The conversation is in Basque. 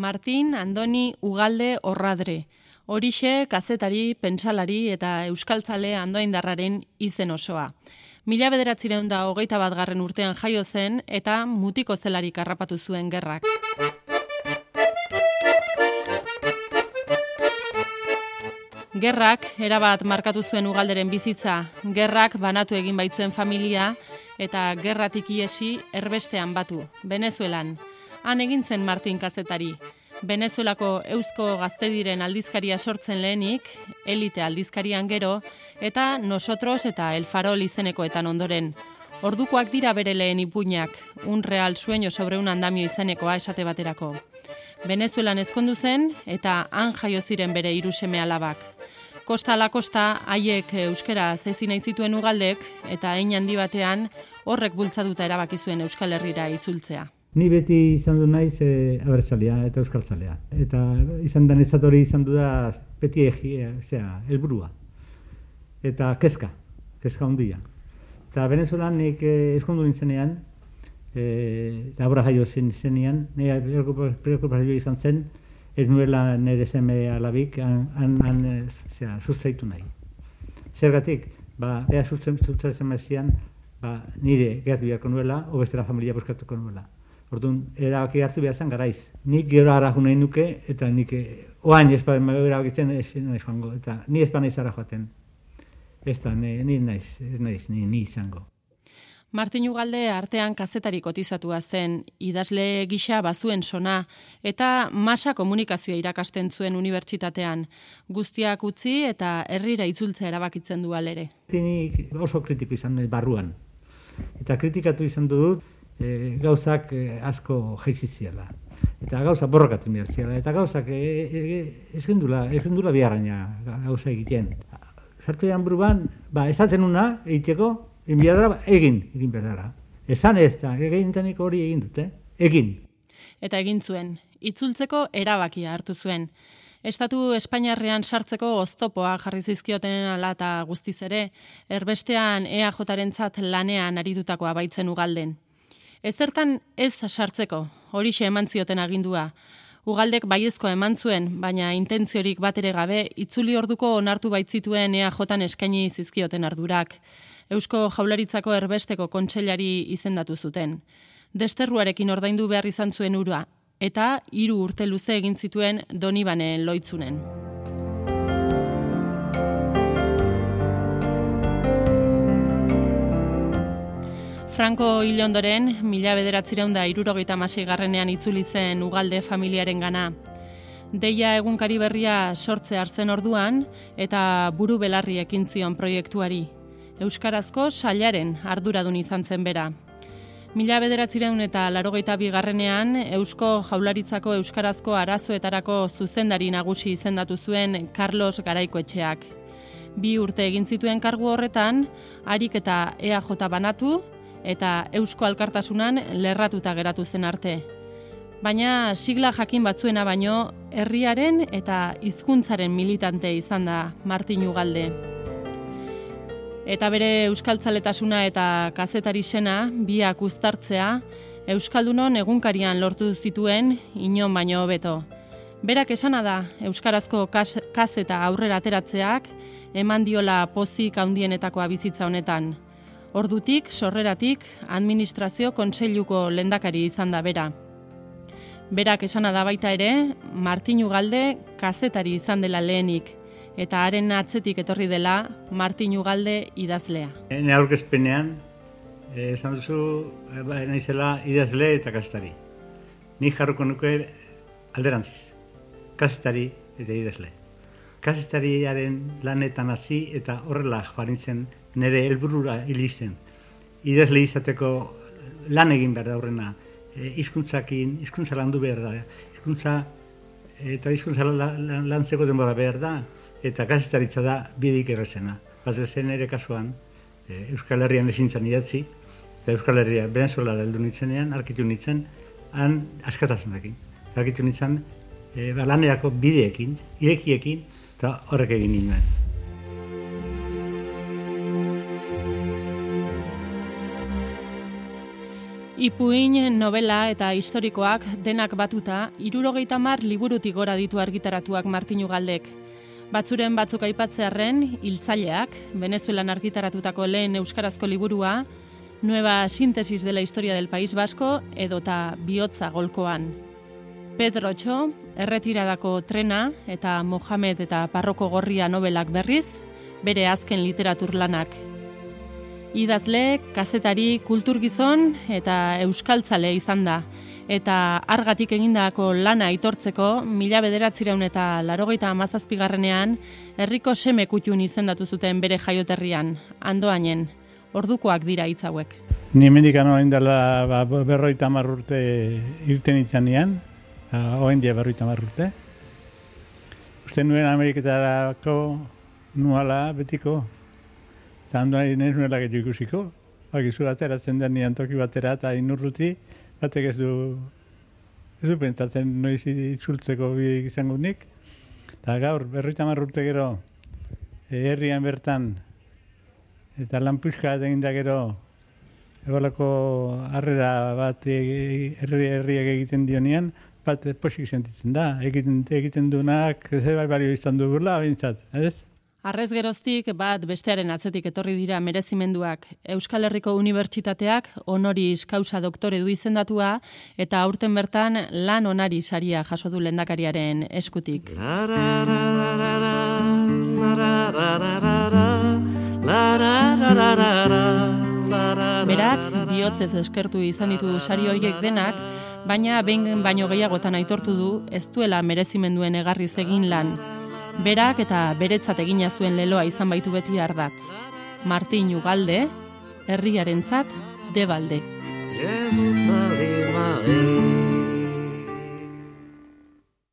Martin Andoni Ugalde Orradre. Horixe kazetari, pentsalari eta euskaltzale andoaindarraren izen osoa. Mila bederatzireun da hogeita bat garren urtean jaio zen eta mutiko zelarik harrapatu zuen gerrak. Gerrak, erabat markatu zuen ugalderen bizitza, gerrak banatu egin baitzuen familia eta gerratik iesi erbestean batu, Venezuelan. Han egin zen Martin kazetari. Venezuelako eusko gazte diren aldizkaria sortzen lehenik, elite aldizkarian gero, eta nosotros eta el farol izenekoetan ondoren. Ordukoak dira bere lehen ipuñak, un real sueño sobre un andamio izenekoa esate baterako. Venezuelan ezkondu zen eta han jaio ziren bere iruseme alabak. Kosta ala kosta haiek euskera zezi nahi zituen ugaldek eta hein handi batean horrek bultzatuta erabaki zuen Euskal Herrira itzultzea. Ni beti izan du naiz e, abertzalea eta euskaltzalea. Eta izan da nezatori izan du da beti egi, e, helburua. Eta kezka, kezka handia. Eta Venezuelan nik e, nintzenean, e, labora jaio zen zenean, nire preokupazio izan zen, ez nuela nire seme alabik, han, han, han zera, sustreitu nahi. Zergatik, ba, ea sustreitzen mezian, ba, nire gertu beharko nuela, o bestela familia buskatuko nuela. Orduan, erabaki hartu behar zen garaiz. Nik gero ara nahi nuke, eta nik oain ez bada erabakitzen ez nahi joango, eta ni ez naiz ara joaten. Ez da, ni naiz, ez naiz, ni, ni izango. Martin Ugalde artean kazetari kotizatua zen, idazle gisa bazuen sona, eta masa komunikazioa irakasten zuen unibertsitatean. Guztiak utzi eta herrira itzultzea erabakitzen du alere. Nik oso kritiko izan barruan. Eta kritikatu izan dut e, gauzak e, asko jeiziziela. Eta gauza borrokatu ziela. Eta gauzak e, e, ez gendula, ez gendula biharraina gauza egiten. Zartu buruan, ba, esaten una, egiteko, Enbiadara, egin, egin berdara. Esan ez da, egin hori egin dute, egin. Eta egin zuen, itzultzeko erabakia hartu zuen. Estatu Espainiarrean sartzeko oztopoa jarri zizkioten ala eta guztiz ere, erbestean EAJarentzat lanean aritutakoa baitzen ugalden. Ezertan ez sartzeko, horixe eman zioten agindua. Ugaldek baiezko eman zuen, baina intentziorik bat ere gabe, itzuli orduko onartu baitzituen EAJan eskaini zizkioten ardurak. Eusko Jaularitzako erbesteko kontseilari izendatu zuten. Desterruarekin ordaindu behar izan zuen urua, eta hiru urte luze egin zituen Donibane loitzunen. Franco hil ondoren, mila bederatzireun da irurogeita garrenean itzuli zen ugalde familiaren gana. Deia egunkari berria sortze arzen orduan eta buru belarri ekin zion proiektuari. Euskarazko sailaren arduradun izan zen bera. Mila bederatzireun eta larogeita bigarrenean, Eusko Jaularitzako Euskarazko arazoetarako zuzendari nagusi izendatu zuen Carlos Garaikoetxeak. Bi urte egin zituen kargu horretan, harik eta EAJ banatu eta Eusko Alkartasunan lerratuta geratu zen arte. Baina sigla jakin batzuena baino, herriaren eta hizkuntzaren militante izan da Martin Ugalde. Eta bere euskaltzaletasuna eta kazetari sena biak uztartzea Euskaldunon egunkarian lortu zituen inon baino hobeto. Berak esana da euskarazko kazeta aurrera ateratzeak eman diola pozik handienetakoa bizitza honetan. Ordutik, sorreratik, administrazio kontseiluko lendakari izan da bera. Berak esana da baita ere, Martin Ugalde kazetari izan dela lehenik eta haren atzetik etorri dela Martin Ugalde idazlea. Ene aurkezpenean, eh, esan duzu, ba, naizela idazle eta kastari. Ni jarruko nuke alderantziz, kastari eta idazle. Kastariaren lanetan hasi eta horrela joarintzen nire helburura hilizen. Idazle izateko lan egin behar da horrena, e, izkuntzakin, izkuntza landu behar da, izkuntza eta izkuntza lantzeko denbora behar da, eta gazetaritza da bidik errazena. Bat zen ere kasuan, e, Euskal Herrian ezintzen idatzi, eta Euskal Herria Venezuela heldu nitzenean, arkitu nintzen, han askatasunekin. Arkitu nintzen, e, ba, lanerako bideekin, irekiekin, eta horrek egin ninen. Ipuin, novela eta historikoak denak batuta, irurogeita mar liburutik gora ditu argitaratuak Martinu Galdek. Batzuren batzuk aipatzearen, hiltzaileak, Venezuelan argitaratutako lehen euskarazko liburua, Nueva Síntesis de la Historia del País Vasco edota bihotza golkoan. Pedro Txo, erretiradako trena eta Mohamed eta Parroko Gorria nobelak berriz, bere azken literatur lanak. Idazle, kazetari, kulturgizon eta euskaltzale izan da. Eta argatik egindako lana aitortzeko, mila bederatziraun eta larogeita amazazpigarrenean, herriko seme kutxun izendatu zuten bere jaioterrian, andoainen, ordukoak dira hitz hauek. Ni mendikano hain dela ba, berroita marrurte irten itzanean, oen dia berroita marrurte. Uste nuen Ameriketarako nuala betiko, eta handoa inen nuela gehiago ikusiko. Bakizu ateratzen den nian toki batera eta inurruti, batek ez du ez du pentsatzen noiz itzultzeko izango nik. Eta gaur, berroita marrurte gero, herrian bertan eta lanpuska egin da gero ebolako harrera bat herri herriak egiten dionean bat posik sentitzen da egiten egiten dunak zer bai izan dugula bintzat ez Arrez geroztik bat bestearen atzetik etorri dira merezimenduak. Euskal Herriko Unibertsitateak honoris kausa doktore du izendatua eta aurten bertan lan onari saria jaso du lendakariaren eskutik. Berak, bihotzez eskertu izan ditu sari horiek denak, baina behin baino gehiagotan aitortu du ez duela merezimenduen egarriz egin lan. Berak eta beretzat egina zuen leloa izan baitu beti ardatz. Martin Ugalde, herriarentzat debalde. Jerusalemaren